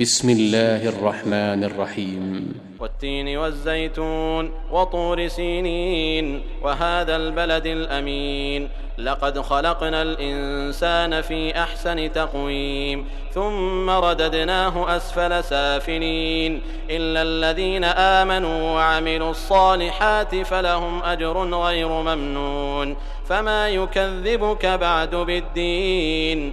بسم الله الرحمن الرحيم. والتين والزيتون وطور سينين وهذا البلد الأمين. لقد خلقنا الإنسان في أحسن تقويم ثم رددناه أسفل سافلين. إلا الذين آمنوا وعملوا الصالحات فلهم أجر غير ممنون. فما يكذبك بعد بالدين.